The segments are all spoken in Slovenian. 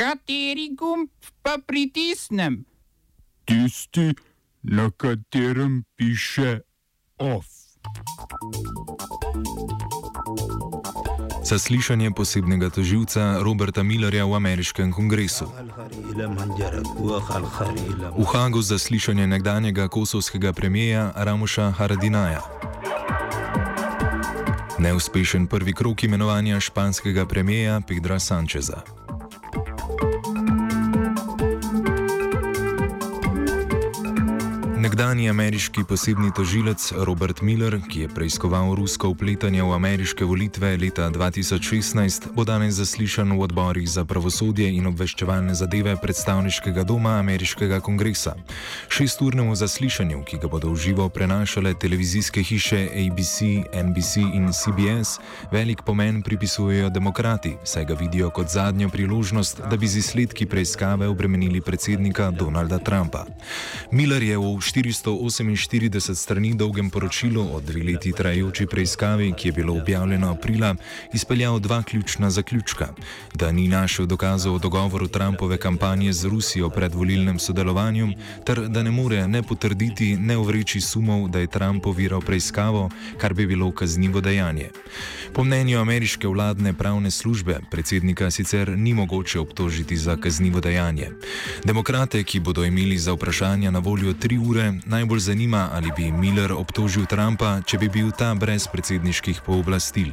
Kateri gumb pa pritisnem? Tisti, na katerem piše OF. Zaslišanje posebnega toživca Roberta Millerja v ameriškem kongresu. V Hagu zaslišanje nekdanjega kosovskega premijeja Ramuša Haradinaja. Neuspešen prvi krok imenovanja španskega premijeja Pedra Sančeza. Nekdani ameriški posebni tožilec Robert Miller, ki je preiskoval rusko upletanje v ameriške volitve leta 2016, bo danes zaslišan v odborih za pravosodje in obveščevalne zadeve predstavniškega doma ameriškega kongresa. Šesturnemu zaslišanju, ki ga bodo v živo prenašale televizijske hiše ABC, NBC in CBS, velik pomen pripisujejo demokrati, saj ga vidijo kot zadnjo priložnost, da bi z izsledki preiskave obremenili predsednika Donalda Trumpa. Miller je v 448 strani dolgem poročilu o dve leti trajajoči preiskavi, ki je bilo objavljeno aprila, izpeljal dva ključna zaključka: da ni našel dokazov o dogovoru Trumpove kampanje z Rusijo pred volilnem sodelovanjem, ter da ne more ne potrditi, ne uvreči sumov, da je Trump oviral preiskavo, kar bi bilo kaznivo dejanje. Po mnenju ameriške vladne pravne službe, predsednika sicer ni mogoče obtožiti za kaznivo dejanje. Demokrate, ki bodo imeli za vprašanja na voljo tri ure, ure najbolj zanima, ali bi Miller obtožil Trumpa, če bi bil ta brez predsedniških pooblastil.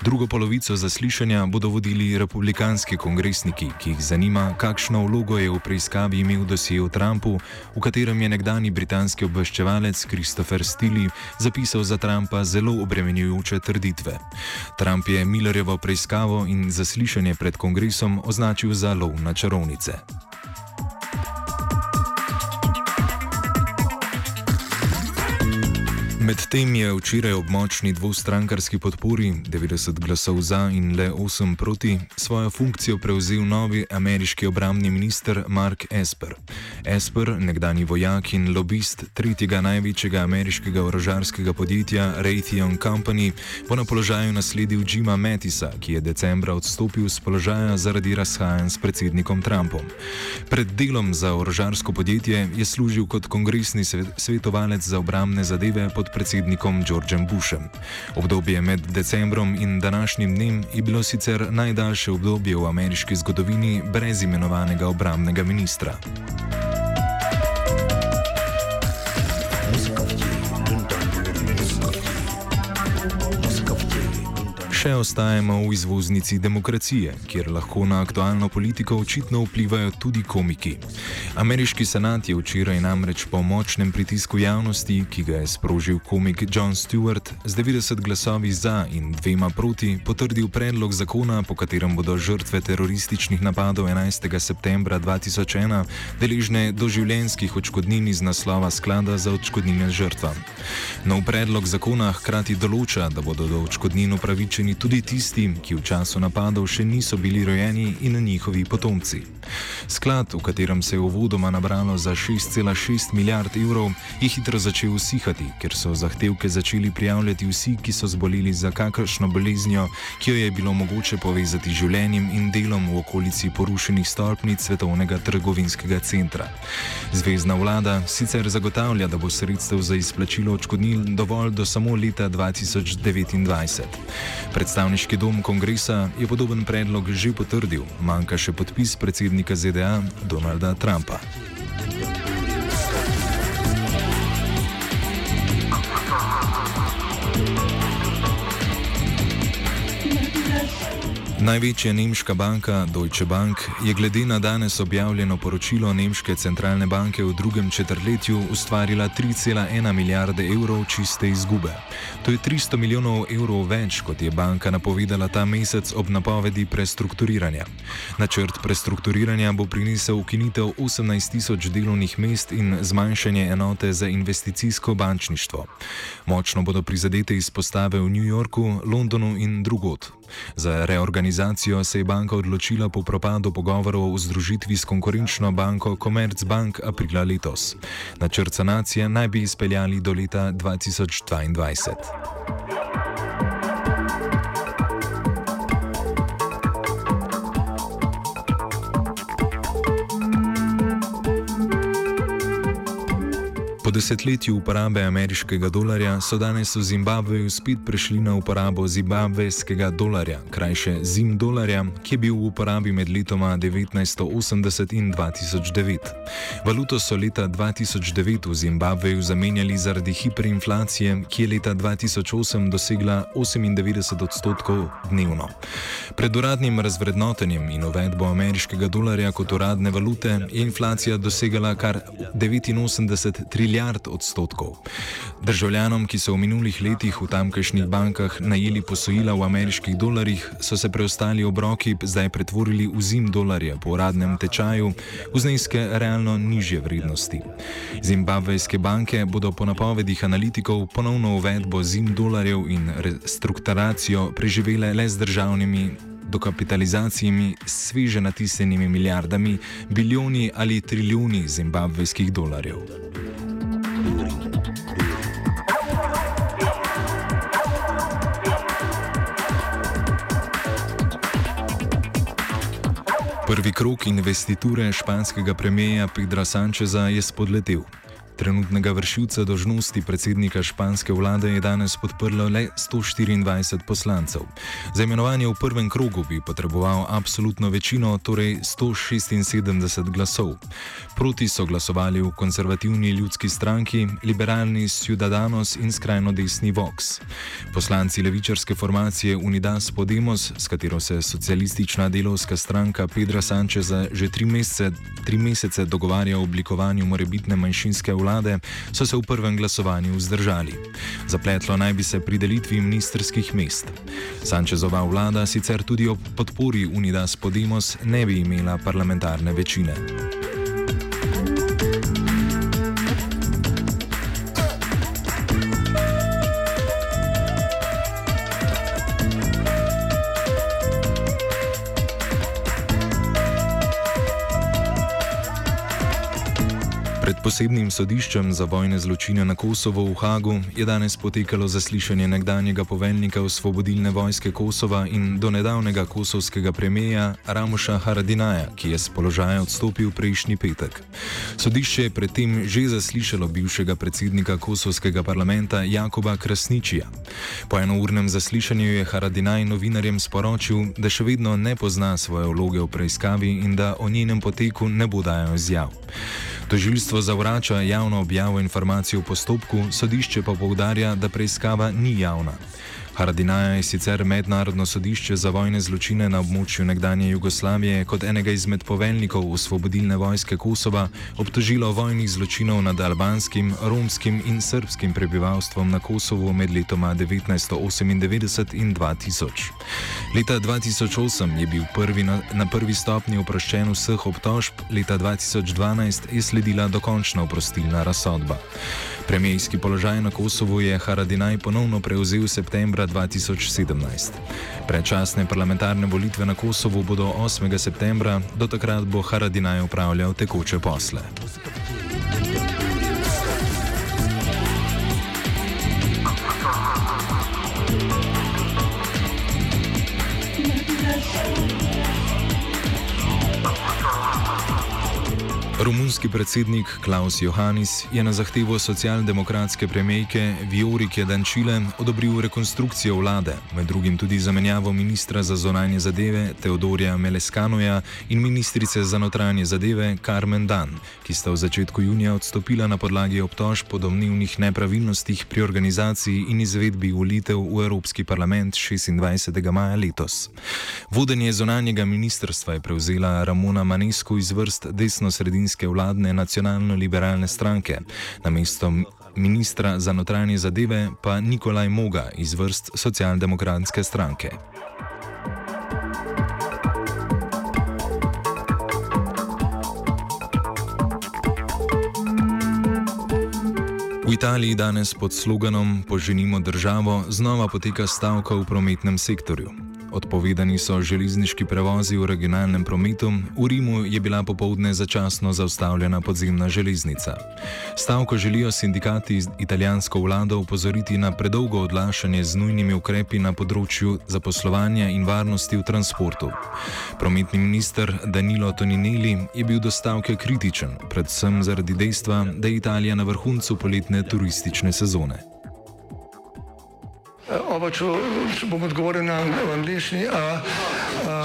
Drugo polovico zaslišanja bodo vodili republikanski kongresniki, ki jih zanima, kakšno vlogo je v preiskavi imel dosje o Trumpu, v katerem je nekdani britanski obveščevalec Christopher Stili zapisal za Trumpa zelo obremenjujoče trditve. Trump je Millerjevo preiskavo in zaslišanje pred kongresom označil za lov na čarovnice. Medtem je včeraj ob močni dvostrankarski podpori 90 glasov za in le 8 proti svojo funkcijo prevzel novi ameriški obramni minister Mark Esper. Esper, nekdani vojak in lobist tretjega največjega ameriškega orožarskega podjetja Raytheon Company, bo na položaju nasledil Jima Mattisa, ki je decembra odstopil z položaja zaradi razhajanj s predsednikom Trumpom. Pred delom za orožarsko podjetje je služil kot kongresni svetovalec za obramne zadeve pod predsednikom Georgeom Bushem. Obdobje med decembrom in današnjim dnem je bilo sicer najdaljše obdobje v ameriški zgodovini brez imenovanega obramnega ministra. Še ostajamo v izvoznici demokracije, kjer lahko na aktualno politiko očitno vplivajo tudi komiki. Ameriški senat je včeraj namreč po močnem pritisku javnosti, ki ga je sprožil komik John Stewart, z 90 glasovi za in dvema proti potrdil predlog zakona, po katerem bodo žrtve terorističnih napadov 11. septembra 2001 deležne doživljenjskih odškodnin iz naslova sklada za odškodnine žrtvam. Nov predlog zakona hkrati določa, da bodo do odškodnin upravičeni namenjeni tudi tistim, ki v času napadov še niso bili rojeni in njihovi potomci. Sklad, v katerem se je uvodoma nabralo za 6,6 milijard evrov, je hitro začel usihati, ker so zahtevke začeli prijavljati vsi, ki so zboleli za kakršno boleznjo, ki jo je bilo mogoče povezati z življenjem in delom v okolici porušenih stolpnic Svetovnega trgovinskega centra. Zvezdna vlada sicer zagotavlja, da bo sredstev za izplačilo očkodnil dovolj do samo leta 2029. Predstavniški dom kongresa je podoben predlog že potrdil, manjka še podpis predsednika ZDA Donalda Trumpa. Največja nemška banka Deutsche Bank je glede na danes objavljeno poročilo Nemške centralne banke v drugem četrtletju ustvarila 3,1 milijarde evrov čiste izgube. To je 300 milijonov evrov več, kot je banka napovedala ta mesec ob napovedi prestrukturiranja. Načrt prestrukturiranja bo prinesel ukinitev 18 tisoč delovnih mest in zmanjšanje enote za investicijsko bančništvo. Močno bodo prizadete izpostave v New Yorku, Londonu in drugot. Za reorganizacijo se je banka odločila po propadu pogovorov o združitvi s konkurenčno banko Commerzbank aprila letos. Načrt sanacije naj bi izpeljali do leta 2022. Po desetletju uporabe ameriškega dolarja so danes v Zimbabveju spet prešli na uporabo zimbabvejskega dolarja, krajše zim dolarja, ki je bil v uporabi med letoma 1980 in 2009. Valuto so leta 2009 v Zimbabveju zamenjali zaradi hiperinflacije, ki je leta 2008 dosegla 98 odstotkov dnevno. Pred uradnim razvrednotenjem in uvedbo ameriškega dolarja kot uradne valute je inflacija dosegala kar 89 trilijard milijard odstotkov. Državljanom, ki so v minulih letih v tamkajšnjih bankah najeli posojila v ameriških dolarjih, so se preostali obroki zdaj pretvorili v zim dolarje po uradnem tečaju v zneske realno nižje vrednosti. Zimbabvejske banke bodo po napovedih analitikov ponovno uvedbo zim dolarjev in restrukturacijo preživele le z državnimi dokapitalizacijami s sveže natisnjenimi milijardami, bilijoni ali trilijoni zimbabvejskih dolarjev. Prvi krok investiture španskega premijeja Pedra Sančeza je spodletel. Trenutnega vršilca dožnosti predsednika španske vlade je danes podprlo le 124 poslancev. Za imenovanje v prvem krogu bi potreboval absolutno večino, torej 176 glasov. Proti so glasovali v konzervativni ljudski stranki, liberalni Ciudadanos in skrajno desni Vox. Poslanci levičarske formacije Unidas Podemos, s katero se socialistična delovska stranka Pedra Sančeza že tri mesece, tri mesece dogovarja o oblikovanju morebitne manjšinske vlade, vlade, so se v prvem glasovanju vzdržali. Zapletlo naj bi se pri delitvi ministerskih mest. Sančezova vlada sicer tudi ob podpori Unidas Podemos ne bi imela parlamentarne večine. Pred posebnim sodiščem za vojne zločine na Kosovo v Hagu je danes potekalo zaslišanje nekdanjega poveljnika osvobodilne vojske Kosova in donedavnega kosovskega premijeja Ramoša Haradinaja, ki je z položaja odstopil prejšnji petek. Sodišče je predtem že zaslišalo bivšega predsednika kosovskega parlamenta Jakoba Krasničija. Po enournem zaslišanju je Haradinaj novinarjem sporočil, da še vedno ne pozna svoje vloge v preiskavi in da o njenem poteku ne bo dajal izjav. Tožilstvo zavrača javno objavo informacij o postopku, sodišče pa povdarja, da preiskava ni javna. Haradinaja je sicer mednarodno sodišče za vojne zločine na območju nekdanje Jugoslavije kot enega izmed poveljnikov osvobodilne vojske Kosova obtožilo vojnih zločinov nad albanskim, romskim in srpskim prebivalstvom na Kosovu med letoma 1998 in 2000. Leta 2008 je bil prvi na, na prvi stopni oproščen vseh obtožb, leta 2012 je sledila dokončna oprostilna razsodba. Premijski položaj na Kosovu je Haradinaj ponovno prevzel v septembra 2017. Predčasne parlamentarne volitve na Kosovu bodo 8. septembra, do takrat bo Haradinaj upravljal tekoče posle. Romunski predsednik Klaus Johannis je na zahtevo socialdemokratske premijejke Viorike Dančile odobril rekonstrukcijo vlade, med drugim tudi zamenjavo ministra za zonanje zadeve Teodorja Meleskanoja in ministrice za notranje zadeve Carmen Dan, ki sta v začetku junija odstopila na podlagi obtožb po domnevnih nepravilnostih pri organizaciji in izvedbi volitev v Evropski parlament 26. maja letos. Vodenje zonanjega ministrstva je prevzela Ramona Manesko iz vrst desno-sredinske slovenske vladne nacionalno-liberalne stranke, na mesto ministra za notranje zadeve pa Nikolaj Moga iz vrst socialdemokratske stranke. V Italiji danes pod sloganom Poženimo državo znova poteka stavka v prometnem sektorju. Odpovedani so železniški prevozi v regionalnem prometu, v Rimu je bila popovdne začasno zaustavljena podzemna železnica. Stavko želijo sindikati italijansko vlado upozoriti na predolgo odlašanje z nujnimi ukrepi na področju zaposlovanja in varnosti v transportu. Prometni minister Danilo Toninelli je bil do stavke kritičen, predvsem zaradi dejstva, da je Italija na vrhuncu poletne turistične sezone. Oba, če, če bom odgovoril na angliški.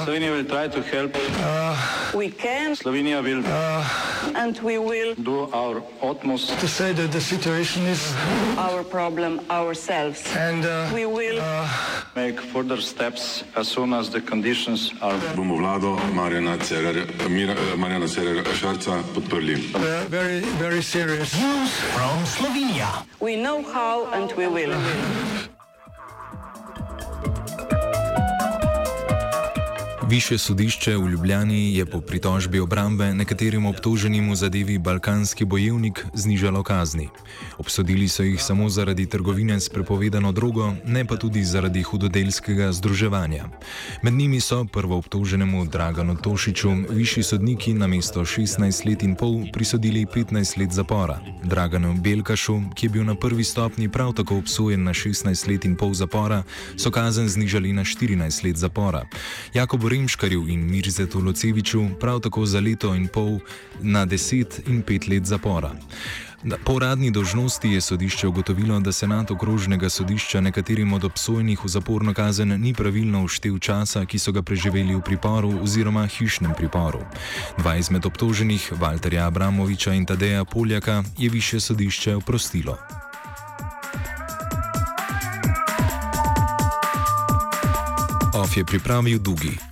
Slovenija will try to help. Uh, we can. Slovenija will. Uh, and we will. Do our utmost. To say that the situation is. Our problem ourselves. And uh, we will. Uh, make further steps as soon as the conditions are. Bomo vlado Marjana Cererera Šarca podprli. Very, very serious. News from Slovenia. We know how and we will. Više sodišče v Ljubljani je po pritožbi obrambe nekaterim obtoženim v zadevi Balkanski bojevnik znižalo kazni. Obsodili so jih samo zaradi trgovine s prepovedano drogo, ne pa tudi zaradi hudodelskega združevanja. Med njimi so prvo obtoženemu Draganu Tošiču višji sodniki na mesto 16 let in pol prisodili 15 let zapora. Draganu Belkašu, ki je bil na prvi stopni prav tako obsojen na 16 let in pol zapora, so kazen znižali na 14 let zapora. Jakob Remškarju in Mirzetu Loceviču prav tako za leto in pol na 10 in 5 let zapora. Po uradni dožnosti je sodišče ugotovilo, da senat okrožnega sodišča nekaterim od obsojenih v zaporno kazen ni pravilno uštev časa, ki so ga preživeli v priporu oziroma hišnem priporu. Dva izmed obtoženih, Walterja Abramoviča in Tadeja Poljaka, je više sodišče oprostilo. Of je pripravil Dugi.